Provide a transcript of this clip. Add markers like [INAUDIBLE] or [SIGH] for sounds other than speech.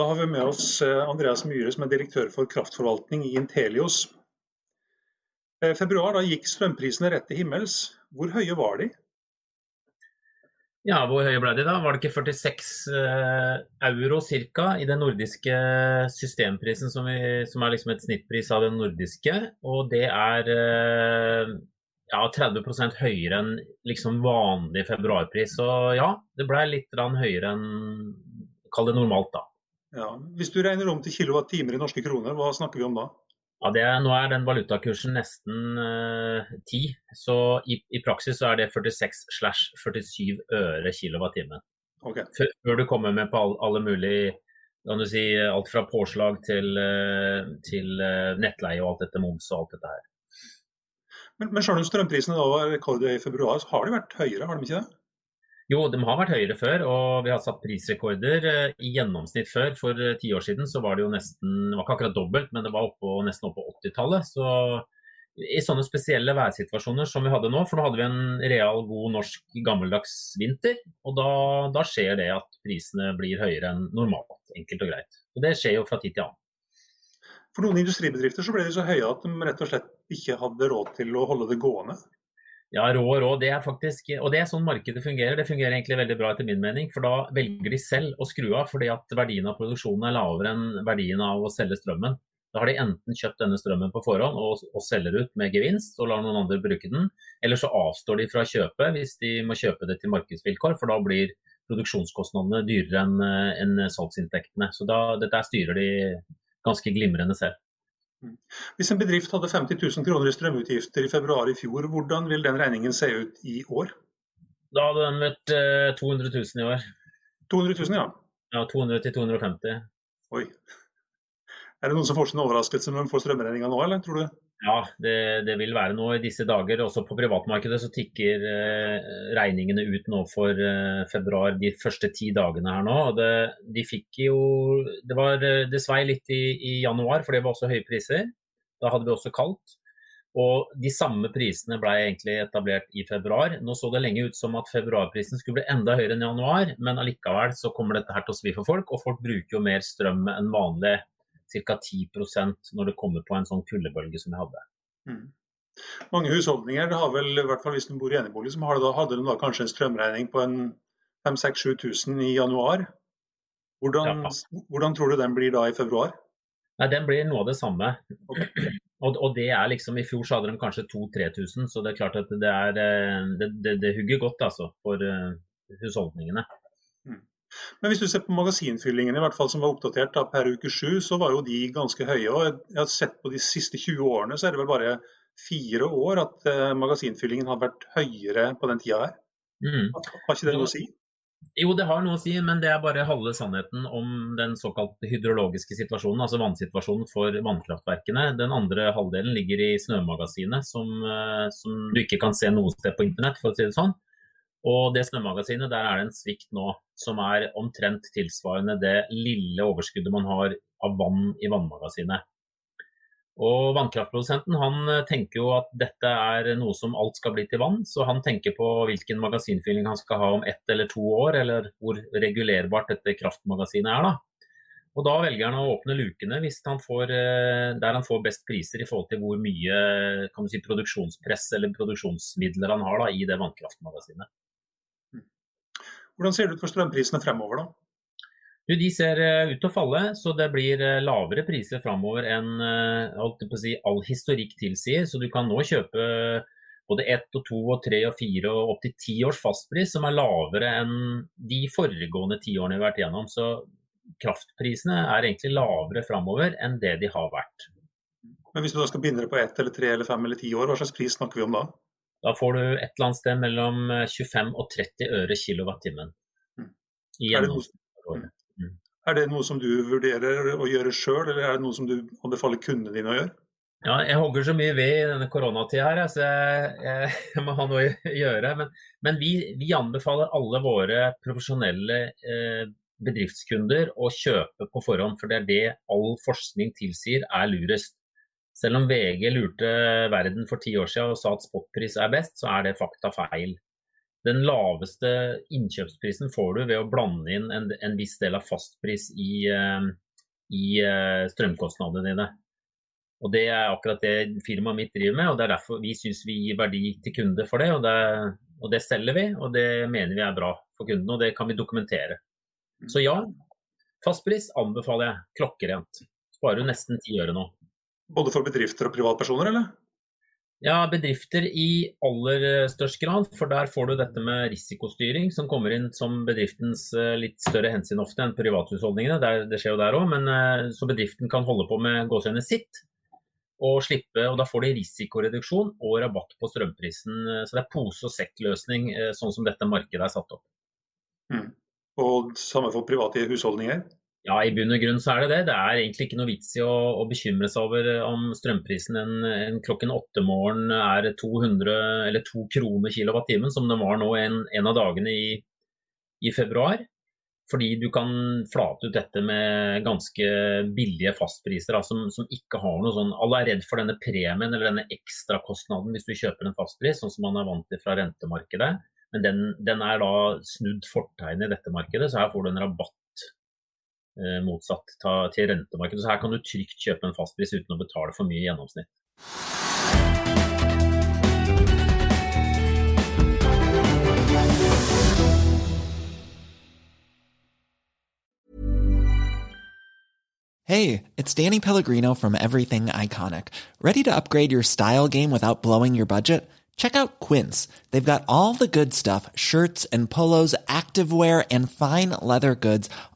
Da har vi med oss eh, Andreas Myhre, som er direktør for kraftforvaltning i Intelios. I februar da gikk strømprisene rett til himmels. Hvor høye var de? Ja, hvor høye ble de da? Var det ikke 46 eh, euro ca. i den nordiske systemprisen, som, vi, som, er liksom et snittpris av den nordiske. Og det er eh, ja, 30% høyere enn liksom vanlig februarpris. Så ja, det ble litt høyere enn kall det normalt, da. Ja, Hvis du regner om til kilowatt-timer i norske kroner, hva snakker vi om da? Ja, er, Nå er den valutakursen nesten eh, 10, så i, i, praksis så er det 46 slash 47 øre kilowattimen. Okay. Før du kommer med på all, alle mulige kan du si, alt fra påslag til, uh, til uh, nettleie og alt dette moms og alt dette her. Men, men selv om strømprisene da var rekordhøye i februar, så har de vært høyere, har de ikke det? Jo, de har vært høyere før, og vi har satt prisrekorder. Eh, I gjennomsnitt før, for eh, ti år siden, så var det jo nesten Det var ikke akkurat dobbelt, men det var oppå, nesten oppå på 80-tallet. Så i sånne spesielle værsituasjoner som vi hadde nå, for nå hadde vi en real god norsk gammeldags vinter, og da, da skjer det at prisene blir høyere enn normalt, enkelt og greit. Og det skjer jo fra tid til annen. For noen industribedrifter så ble de så høye at de rett og slett ikke hadde råd til å holde det gående? Ja, rå rå. Det er faktisk, og det er sånn markedet fungerer. Det fungerer egentlig veldig bra etter min mening. For da velger de selv å skru av fordi at verdien av produksjonen er lavere enn verdien av å selge strømmen. Da har de enten kjøpt denne strømmen på forhånd og, og selger ut med gevinst og lar noen andre bruke den, eller så avstår de fra kjøpet hvis de må kjøpe det til markedsvilkår, for da blir produksjonskostnadene dyrere enn en salgsinntektene. Så da, dette styrer de ganske glimrende selv. Mm. Hvis en bedrift hadde 50 000 kroner i strømutgifter i februar i fjor, hvordan vil den regningen se ut i år? Da hadde den vært 200 000 i år. 200 000, ja? Ja, 200 til 250. Oi. Er det noen som får sin overraskelse når de får strømregninga nå, eller tror du? Ja, det, det, vil være noe i disse dager. Også på privatmarkedet så tikker eh, regningene ut nå for eh, februar de første ti dagene her nå. Det, de fikk jo Det, var, eh, det svei litt i, i, januar, for det var også høye priser. Da hadde vi også kaldt. Og de samme prisene ble egentlig etablert i februar. Nå så det lenge ut som at februarprisen skulle bli enda høyere enn januar, men allikevel så kommer dette her til å svi for folk, og folk bruker jo mer strøm enn vanlig ca. 10% når det kommer på en sånn kuldebølge som jeg hadde. Mm. Mange husholdninger, det har vel, i hvert fall hvis du bor i enebolig, som da, hadde de da kanskje en strømregning på en 5000-7000 i januar. Hvordan, ja. hvordan, tror du den blir da i februar? Nei, Den blir noe av det samme. Okay. [CLEARS THROAT] Og, og, det er liksom, I fjor så hadde de kanskje 2000-3000, så det er klart at det, er, eh, det, det, det hugger godt altså, for uh, husholdningene. Men hvis du ser på magasinfyllingene i hvert fall som var oppdatert da, per uke sju, så var jo de ganske høye. og Jeg har sett på de siste 20 årene så er det vel bare fire år at uh, magasinfyllingen har vært høyere på den tida her. Mm. Har ikke det noe å si? Jo, det har noe å si, men det er bare halve sannheten om den såkalt hydrologiske situasjonen, altså vannsituasjonen for vannkraftverkene. Den andre halvdelen ligger i snømagasinet, som, uh, som du ikke kan se noe sted på internett, for å si det sånn. Og det snømagasinet, der er det en svikt nå som er omtrent tilsvarende det lille overskuddet man har av vann i vannmagasinet. Og Vannkraftprodusenten han eh, tenker jo at dette er noe som alt skal bli til vann, så han tenker på hvilken magasinfylling han skal ha om ett eller to år, eller hvor regulerbart dette kraftmagasinet er. da. Og Da velger han å åpne lukene han får, eh, der han får best priser i forhold til hvor mye si, produksjonspress eller produksjonsmidler han har da, i det vannkraftmagasinet. Hvordan ser det ut for strømprisene fremover, da? De ser eh, ut til å falle, så det blir eh, lavere priser fremover enn eh, si, all historikk tilsier. Så du kan nå kjøpe både ett og to og tre og fire og opptil ti års fastpris, som er lavere enn de foregående tiårene vi har vært gjennom. Så kraftprisene er egentlig lavere fremover enn det de har vært. Men hvis du da skal binde det på ett eller tre eller fem eller ti år, hva slags pris snakker vi om da? Da får du et eller annet sted mellom 25 eh, og 30 øre kilowattimen. Mm. Er, mm. er det noe som du vurderer å gjøre sjøl, eller er det noe som du anbefaler kundene dine å gjøre? Ja, jeg hogger så mye ved i denne koronatida her, så jeg, jeg, jeg, [LAUGHS] må ha noe å gjøre. Men, men vi, vi, anbefaler alle våre profesjonelle eh, bedriftskunder å kjøpe på forhånd, for det er det all forskning tilsier er lurest. Selv om VG lurte verden for ti år siden og sa at spotpris er best, så er det fakta feil. Den laveste innkjøpsprisen får du ved å blande inn en, en viss del av fastpris i, uh, i uh, strømkostnadene dine. Og Det er akkurat det firmaet mitt driver med, og det er derfor vi syns vi gir verdi til kunde for det. Og, det. og det selger vi, og det mener vi er bra for kundene, og det kan vi dokumentere. Så ja, fastpris anbefaler jeg klokkerent. Sparer du nesten ti øre nå. Både for bedrifter og privatpersoner, eller? Ja, bedrifter i aller størst grad. For der får du dette med risikostyring, som kommer inn som bedriftens eh, litt større hensyn ofte enn privathusholdningene. Det skjer jo der òg, men eh, så bedriften kan holde på med gåsehendene sitt og slippe, og da får de risikoreduksjon og rabatt på strømprisen. Så det er pose- og sekk-løsning, sånn som dette markedet er satt opp. Mm. Og samme for private husholdninger? Ja, i bunn og grunn så er det det. Det er egentlig ikke noe vits i å, å bekymre seg over om strømprisen en, en klokken åtte morgen er 200 eller 2 kroner kilowattimen, som den var nå en, en av dagene i, i februar. Fordi du kan flate ut dette med ganske billige fastpriser da, som, som, ikke har noe sånn Alle er redd for denne premien eller denne ekstrakostnaden hvis du kjøper en fastpris, sånn som man er vant til fra rentemarkedet. Men den, den er da snudd fortegn i dette markedet, så her får du en rabatt eh, Eh, motsatt til rentemarkedet. Så her kan du trygt kjøpe en fastpris uten å betale for mye i gjennomsnitt. Hey, it's Danny Pellegrino from Everything Iconic. Ready to upgrade your style game without blowing your budget? Check out Quince. They've got all the good stuff shirts and polos, activewear, and fine leather goods,